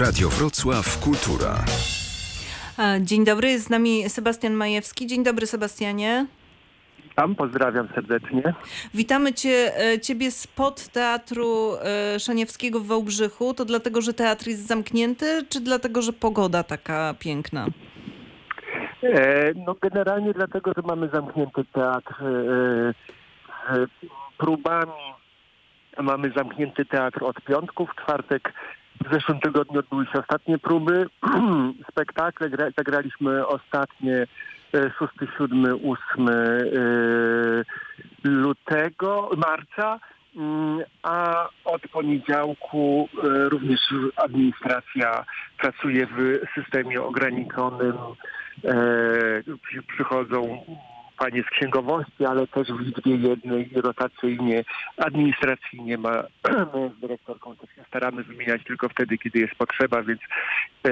Radio Wrocław Kultura. Dzień dobry, jest z nami Sebastian Majewski. Dzień dobry Sebastianie. Tam pozdrawiam serdecznie. Witamy cię, e, Ciebie spod Teatru e, Szaniewskiego w Wałbrzychu. To dlatego, że teatr jest zamknięty, czy dlatego, że pogoda taka piękna? E, no generalnie dlatego, że mamy zamknięty teatr z próbami. Mamy zamknięty teatr od piątku. W czwartek w zeszłym tygodniu odbyły się ostatnie próby. Spektakle zagraliśmy ostatnie 6, 7, 8 lutego, marca, mm, a od poniedziałku e, również administracja pracuje w systemie ograniczonym. E, przychodzą panie z księgowości, ale też w liczbie jednej rotacyjnie, administracyjnie ma z dyrektorką też się staramy wymieniać tylko wtedy, kiedy jest potrzeba, więc e,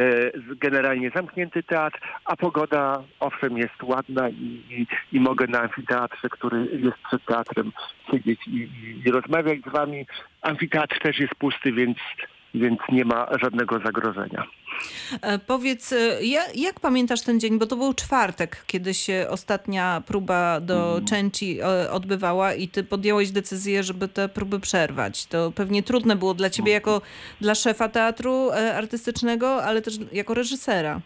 generalnie zamknięty teatr, a pogoda owszem jest ładna i, i, i mogę na amfiteatrze, który jest przed teatrem siedzieć i, i rozmawiać z wami. Amfiteatr też jest pusty, więc więc nie ma żadnego zagrożenia. E, powiedz, e, jak pamiętasz ten dzień, bo to był czwartek, kiedy się ostatnia próba do mm. Częci e, odbywała i ty podjąłeś decyzję, żeby te próby przerwać. To pewnie trudne było dla ciebie jako dla szefa teatru artystycznego, ale też jako reżysera.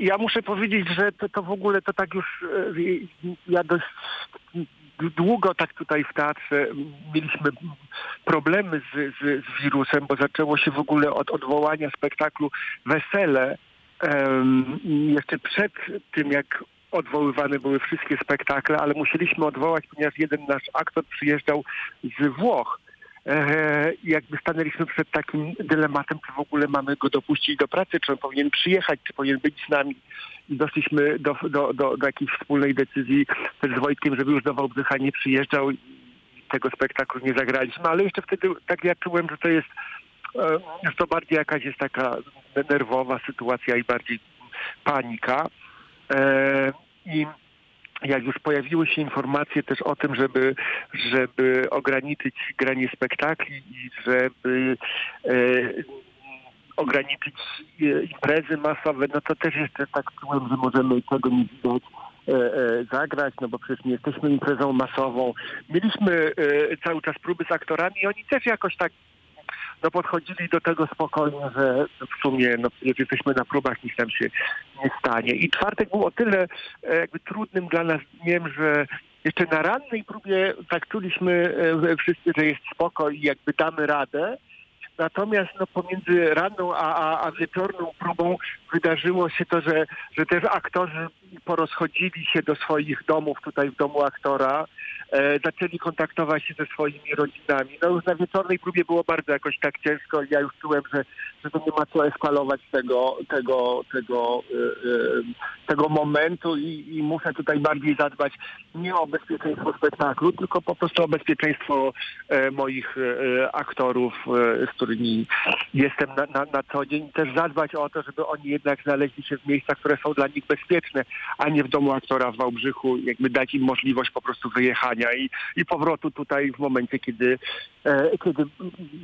Ja muszę powiedzieć, że to, to w ogóle to tak już ja dość długo tak tutaj w teatrze mieliśmy problemy z, z, z wirusem, bo zaczęło się w ogóle od odwołania spektaklu Wesele. Um, jeszcze przed tym, jak odwoływane były wszystkie spektakle, ale musieliśmy odwołać, ponieważ jeden nasz aktor przyjeżdżał z Włoch. E, jakby stanęliśmy przed takim dylematem, czy w ogóle mamy go dopuścić do pracy, czy on powinien przyjechać, czy powinien być z nami i doszliśmy do, do, do, do jakiejś wspólnej decyzji z Wojtkiem, żeby już do Wałbrzycha nie przyjeżdżał i tego spektaklu nie zagraliśmy, ale jeszcze wtedy tak ja czułem, że to jest, e, że to bardziej jakaś jest taka nerwowa sytuacja i bardziej panika. E, I jak już pojawiły się informacje też o tym, żeby, żeby ograniczyć granie spektakli i żeby e, ograniczyć e, imprezy masowe, no to też jeszcze tak czułem, że możemy tego nie widać e, e, zagrać, no bo przecież nie jesteśmy imprezą masową. Mieliśmy cały czas próby z aktorami i oni też jakoś tak no podchodzili do tego spokojnie, że w sumie no, jesteśmy na próbach, nic nam się nie stanie. I czwartek był o tyle jakby trudnym dla nas dniem, że jeszcze na rannej próbie tak czuliśmy wszyscy, że jest spokoj i jakby damy radę, Natomiast no, pomiędzy ranną a, a, a wieczorną próbą wydarzyło się to, że, że też aktorzy porozchodzili się do swoich domów tutaj w domu aktora e, zaczęli kontaktować się ze swoimi rodzinami. No już na wieczornej próbie było bardzo jakoś tak ciężko i ja już czułem, że, że to nie ma co eskalować tego, tego, tego, e, e, tego momentu i, i muszę tutaj bardziej zadbać nie o bezpieczeństwo spektaklu, tylko po prostu o bezpieczeństwo e, moich e, aktorów, e, z którymi jestem na, na, na co dzień. Też zadbać o to, żeby oni jednak znaleźli się w miejscach, które są dla nich bezpieczne, a nie w domu aktora w Wałbrzychu, jakby dać im możliwość po prostu wyjechania i, i powrotu tutaj w momencie, kiedy, kiedy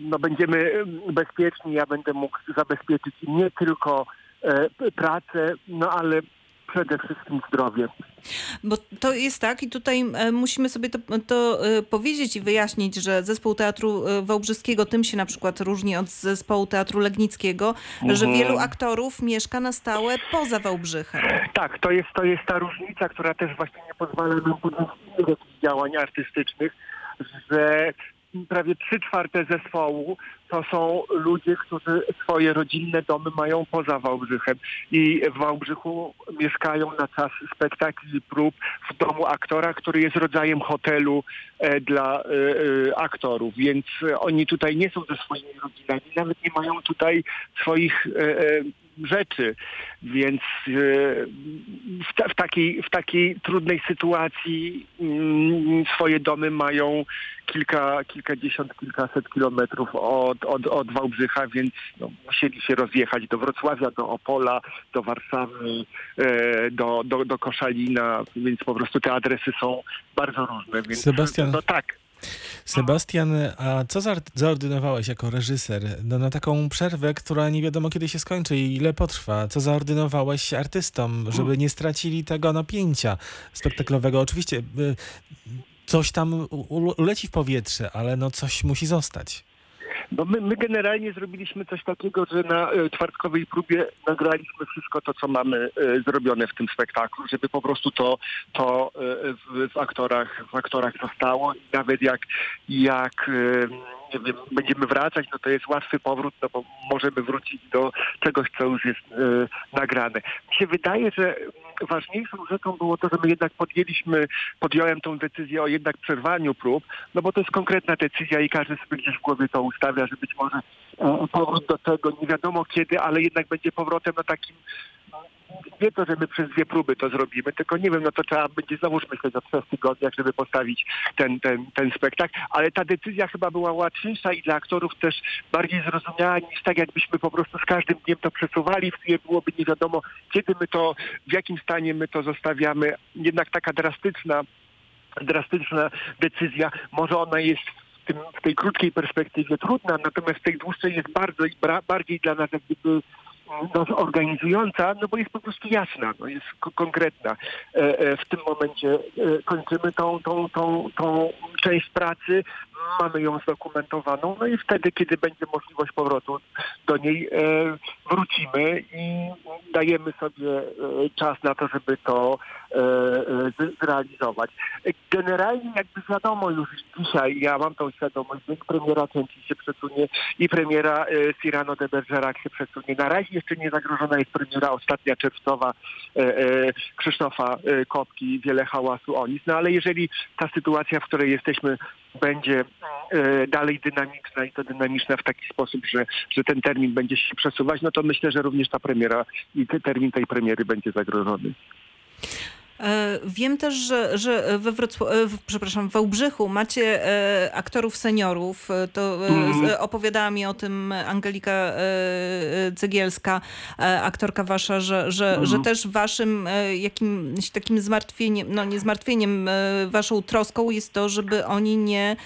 no, będziemy bezpieczni, ja będę mógł zabezpieczyć nie tylko e, pracę, no ale przede wszystkim zdrowie. Bo to jest tak i tutaj e, musimy sobie to, to, e, powiedzieć i wyjaśnić, że zespół Teatru Wałbrzyskiego tym się na przykład różni od zespołu Teatru Legnickiego, mhm. że wielu aktorów mieszka na stałe poza Wałbrzychem. Tak, to jest, to jest ta różnica, która też właśnie nie pozwala nam podjąć działań artystycznych, że prawie trzy czwarte zespołu to są ludzie, którzy swoje rodzinne domy mają poza Wałbrzychem i w Wałbrzychu mieszkają na czas spektakli prób w domu aktora, który jest rodzajem hotelu e, dla e, e aktorów, więc oni tutaj nie są ze swoimi rodzinami, nawet nie mają tutaj swoich rzeczy, więc e, w, ta, w, takiej, w takiej trudnej sytuacji mm, swoje domy mają kilka, kilkadziesiąt, kilkaset kilometrów od, od, od Wałbrzycha, więc no, musieli się rozjechać do Wrocławia, do Opola, do Warszawy, e, do, do, do Koszalina, więc po prostu te adresy są bardzo różne. Więc, Sebastian, no tak. Sebastian, a co zaor- zaordynowałeś jako reżyser no, na taką przerwę, która nie wiadomo kiedy się skończy i ile potrwa? Co zaordynowałeś artystom, żeby nie stracili tego napięcia spektaklowego? Oczywiście y, coś tam uleci w powietrze, ale no coś musi zostać. No my, my generalnie zrobiliśmy coś takiego, że na e, czwartkowej próbie nagraliśmy wszystko to, co mamy e, zrobione w tym spektaklu, żeby po prostu to, to e, w, w, aktorach, w aktorach zostało i nawet jak, jak e, nie wiem, będziemy wracać, no to jest łatwy powrót, no bo możemy wrócić do czegoś, co już jest e, nagrane. Mi się wydaje, że ważniejszą rzeczą było to, że my jednak podjęliśmy, podjąłem tą decyzję o jednak przerwaniu prób, no bo to jest konkretna decyzja i każdy sobie gdzieś w głowie to ustawia, że być może e, powrót do tego nie wiadomo kiedy, ale jednak będzie powrotem na takim nie to, że my przez dwie próby to zrobimy, tylko nie wiem, no to trzeba będzie znowu myśleć o trzech tygodniach, żeby postawić ten, ten, ten spektakl, ale ta decyzja chyba była łatwiejsza i dla aktorów też bardziej zrozumiała niż tak, jakbyśmy po prostu z każdym dniem to przesuwali, w byłoby nie wiadomo, kiedy my to, w jakim stanie my to zostawiamy. Jednak taka drastyczna, drastyczna decyzja, może ona jest w, tej krótkiej perspektywie trudna, natomiast w tej dłuższej jest bardzo, bardziej dla nas jak gdyby no, organizująca, no bo jest po prostu jasna, no, jest ko- konkretna. E, e, w tym momencie e, kończymy tą, tą, tą, tą część pracy, mamy ją zdokumentowaną, no i wtedy, kiedy będzie możliwość powrotu do niej, wrócimy i dajemy sobie czas na to, żeby to zrealizować. E, Generalnie jakby wiadomo już dzisiaj, ja mam tą świadomość, że premiera Części się przesunie i premiera e, Cyrano de Bergerac się przesunie. Na razie jeszcze nie zagrożona jest premiera ostatnia czerwcowa e, e, Krzysztofa e, Kopki, wiele hałasu o nic. No ale jeżeli ta sytuacja, w której jesteśmy, będzie e, dalej dynamiczna i to dynamiczna w taki sposób, że, że ten termin będzie się przesuwać, no to myślę, że również ta premiera i te, termin tej premiery będzie zagrożony. E, Wiem też, że, że we Wrocław, e, przepraszam, w Wałbrzychu macie e, aktorów seniorów. To Mhm. opowiadała mi o tym Angelika Cegielska, aktorka wasza, że, że, że też waszym jakimś takim zmartwieniem, no nie zmartwieniem, waszą troską jest to, żeby oni nie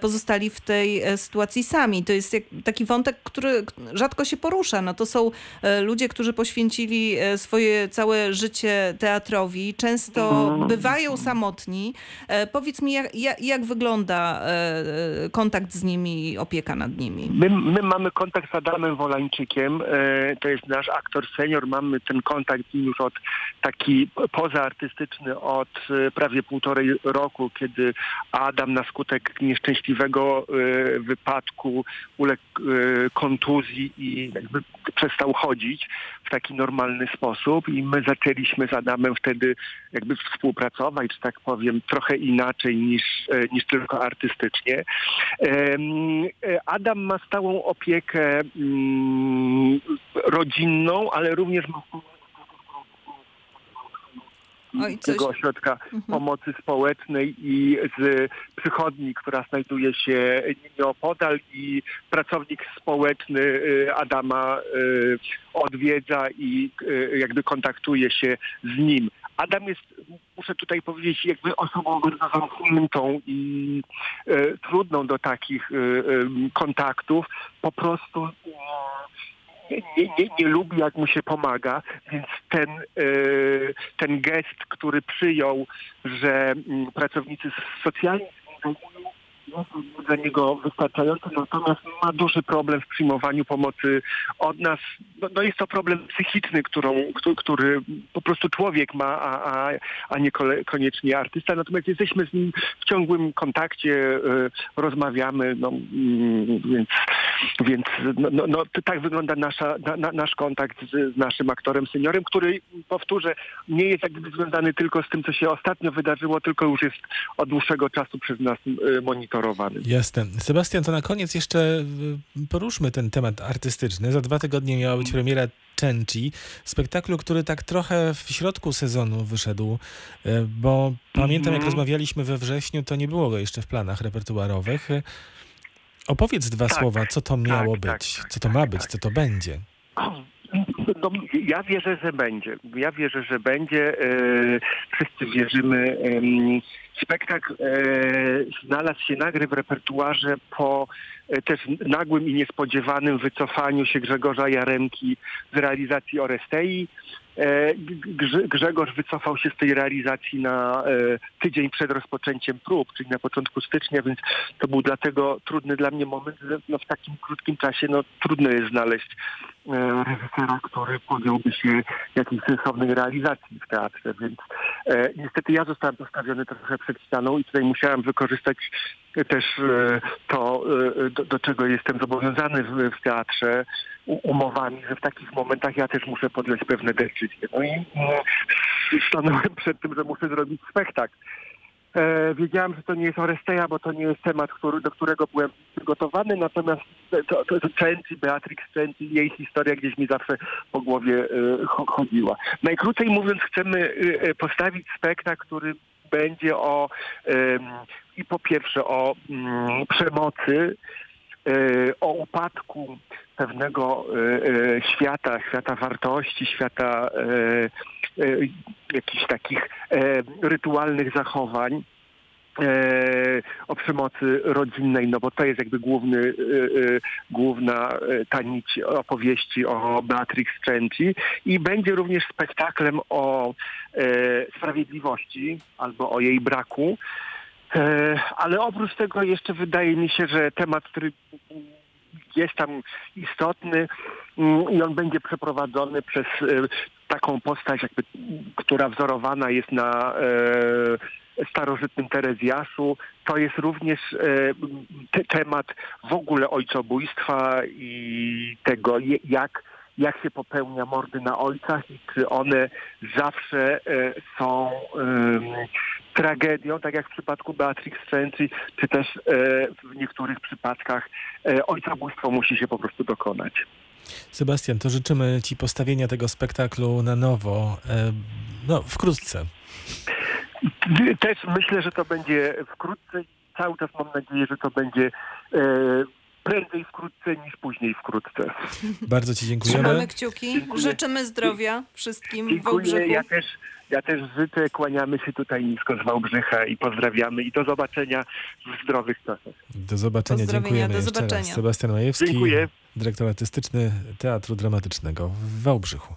pozostali w tej sytuacji sami. To jest taki wątek, który rzadko się porusza. No to są ludzie, którzy poświęcili swoje całe życie teatrowi, często bywają samotni. E, Powiedz mi, jak, jak, wygląda e, e, kontakt z nimi i opieka nad nimi? My, my mamy kontakt z Adamem Wolańczykiem, to jest nasz aktor senior, mamy ten kontakt z nim już od taki pozaartystyczny od prawie półtorej roku, kiedy Adam na skutek nieszczęśliwego wypadku uległ kontuzji i jakby przestał chodzić w taki normalny sposób i my zaczęliśmy z Adamem wtedy jakby współpracować, że tak powiem, trochę inaczej niż, e, niż tylko artystycznie. E, Adam ma stałą opiekę mm, rodzinną, ale również ma Oj, coś- tego ośrodka pomocy społecznej i z przychodni, która znajduje się nieopodal i pracownik społeczny y, Adama odwiedza i jakby kontaktuje się z nim. Adam jest, muszę tutaj powiedzieć, jakby osobą bardzo zamkniętą i e, trudną do takich e, em, kontaktów. Po prostu e, nie, nie, nie lubi, jak mu się pomaga, więc ten, e, ten gest, który przyjął, że mm, pracownicy socjalni dla niego wystarczający, natomiast ma duży problem w przyjmowaniu pomocy od nas. No, no jest to problem psychiczny, którą, który, po prostu człowiek ma, a, a, a nie koniecznie artysta. Natomiast jesteśmy z nim w ciągłym kontakcie, e, rozmawiamy, no, mm, więc, więc no, no, no, tak wygląda nasza, na, na, nasz kontakt z, z naszym aktorem seniorem, który, powtórzę, nie jest jak gdyby związany tylko z tym, co się ostatnio wydarzyło, tylko już jest od dłuższego czasu przez nas e, monitorowany. Jasne. Sebastian, to na koniec jeszcze poruszmy ten temat artystyczny. Za dwa tygodnie miała być premiera Cenci, spektaklu, który tak trochę w środku sezonu wyszedł, y, bo pamiętam jak Mhm. rozmawialiśmy we wrześniu, to nie było go jeszcze w planach repertuarowych. Y, Opowiedz dwa Tak, słowa, co to miało tak, być, tak, co to tak, ma być, tak. co to będzie. No, ja wierzę, że będzie. Ja wierzę, że będzie. E, wszyscy wierzymy. Spektakl e, znalazł się nagle w repertuarze po e, też nagłym i niespodziewanym wycofaniu się Grzegorza Jaremki z realizacji Orestei. Grze- Grzegorz wycofał się z tej realizacji na tydzień przed rozpoczęciem prób, czyli na początku stycznia, więc to był dlatego trudny dla mnie moment, no, w takim krótkim czasie no, trudno jest znaleźć reżysera, który podjąłby się jakiejś sensownej realizacji w teatrze, więc e, niestety ja zostałem postawiony trochę przed ścianą i tutaj musiałem wykorzystać też e, to, e, do, do czego jestem zobowiązany w, w teatrze umowami, że w takich momentach ja też muszę podjąć pewne decyzje. No i e, stanąłem przed tym, że muszę zrobić spektakl. E, wiedziałem, że to nie jest Oresteja, bo to nie jest temat, który, do którego byłem przygotowany, natomiast to, to, to Cenci, Beatrix jej historia gdzieś mi zawsze po głowie e, cho- chodziła. Najkrócej mówiąc, chcemy e, e, postawić spektakl, który będzie o i po pierwsze o mm, przemocy, e, o upadku pewnego e, świata, świata wartości, świata jakichś takich e, rytualnych zachowań, e, o przemocy rodzinnej, no bo to jest jakby główny, e, e, główna e, ta nić opowieści o Beatrix Cenci i będzie również spektaklem o e, sprawiedliwości albo o jej braku. E, ale oprócz tego jeszcze wydaje mi się, że temat, który jest tam istotny mm, i on będzie przeprowadzony przez e, taką postać, jakby, która wzorowana jest na e, starożytnym Terezjaszu. To jest również e, te, temat w ogóle ojcobójstwa i tego, jak, jak się popełnia mordy na ojcach i czy one zawsze e, są tragedią, tak jak w przypadku Beatrix Cenci, czy też e, w niektórych przypadkach e, ojcobójstwo musi się po prostu dokonać. Sebastian, to życzymy Ci postawienia tego spektaklu na nowo, no wkrótce. Też myślę, że to będzie wkrótce cały czas mam nadzieję, że to będzie prędzej wkrótce niż później wkrótce. Bardzo Ci Trzymamy dziękujemy. kciuki. Dziękuję. Życzymy zdrowia wszystkim w Dziękuję. Wałbrzychu. Ja też, ja też życzę, kłaniamy się tutaj nisko z Wałbrzycha i pozdrawiamy i do zobaczenia w zdrowych czasach. Do zobaczenia, dziękujemy do zobaczenia. raz. Sebastian Majewski, Dziękuję. dyrektor artystyczny Teatru Dramatycznego w Wałbrzychu.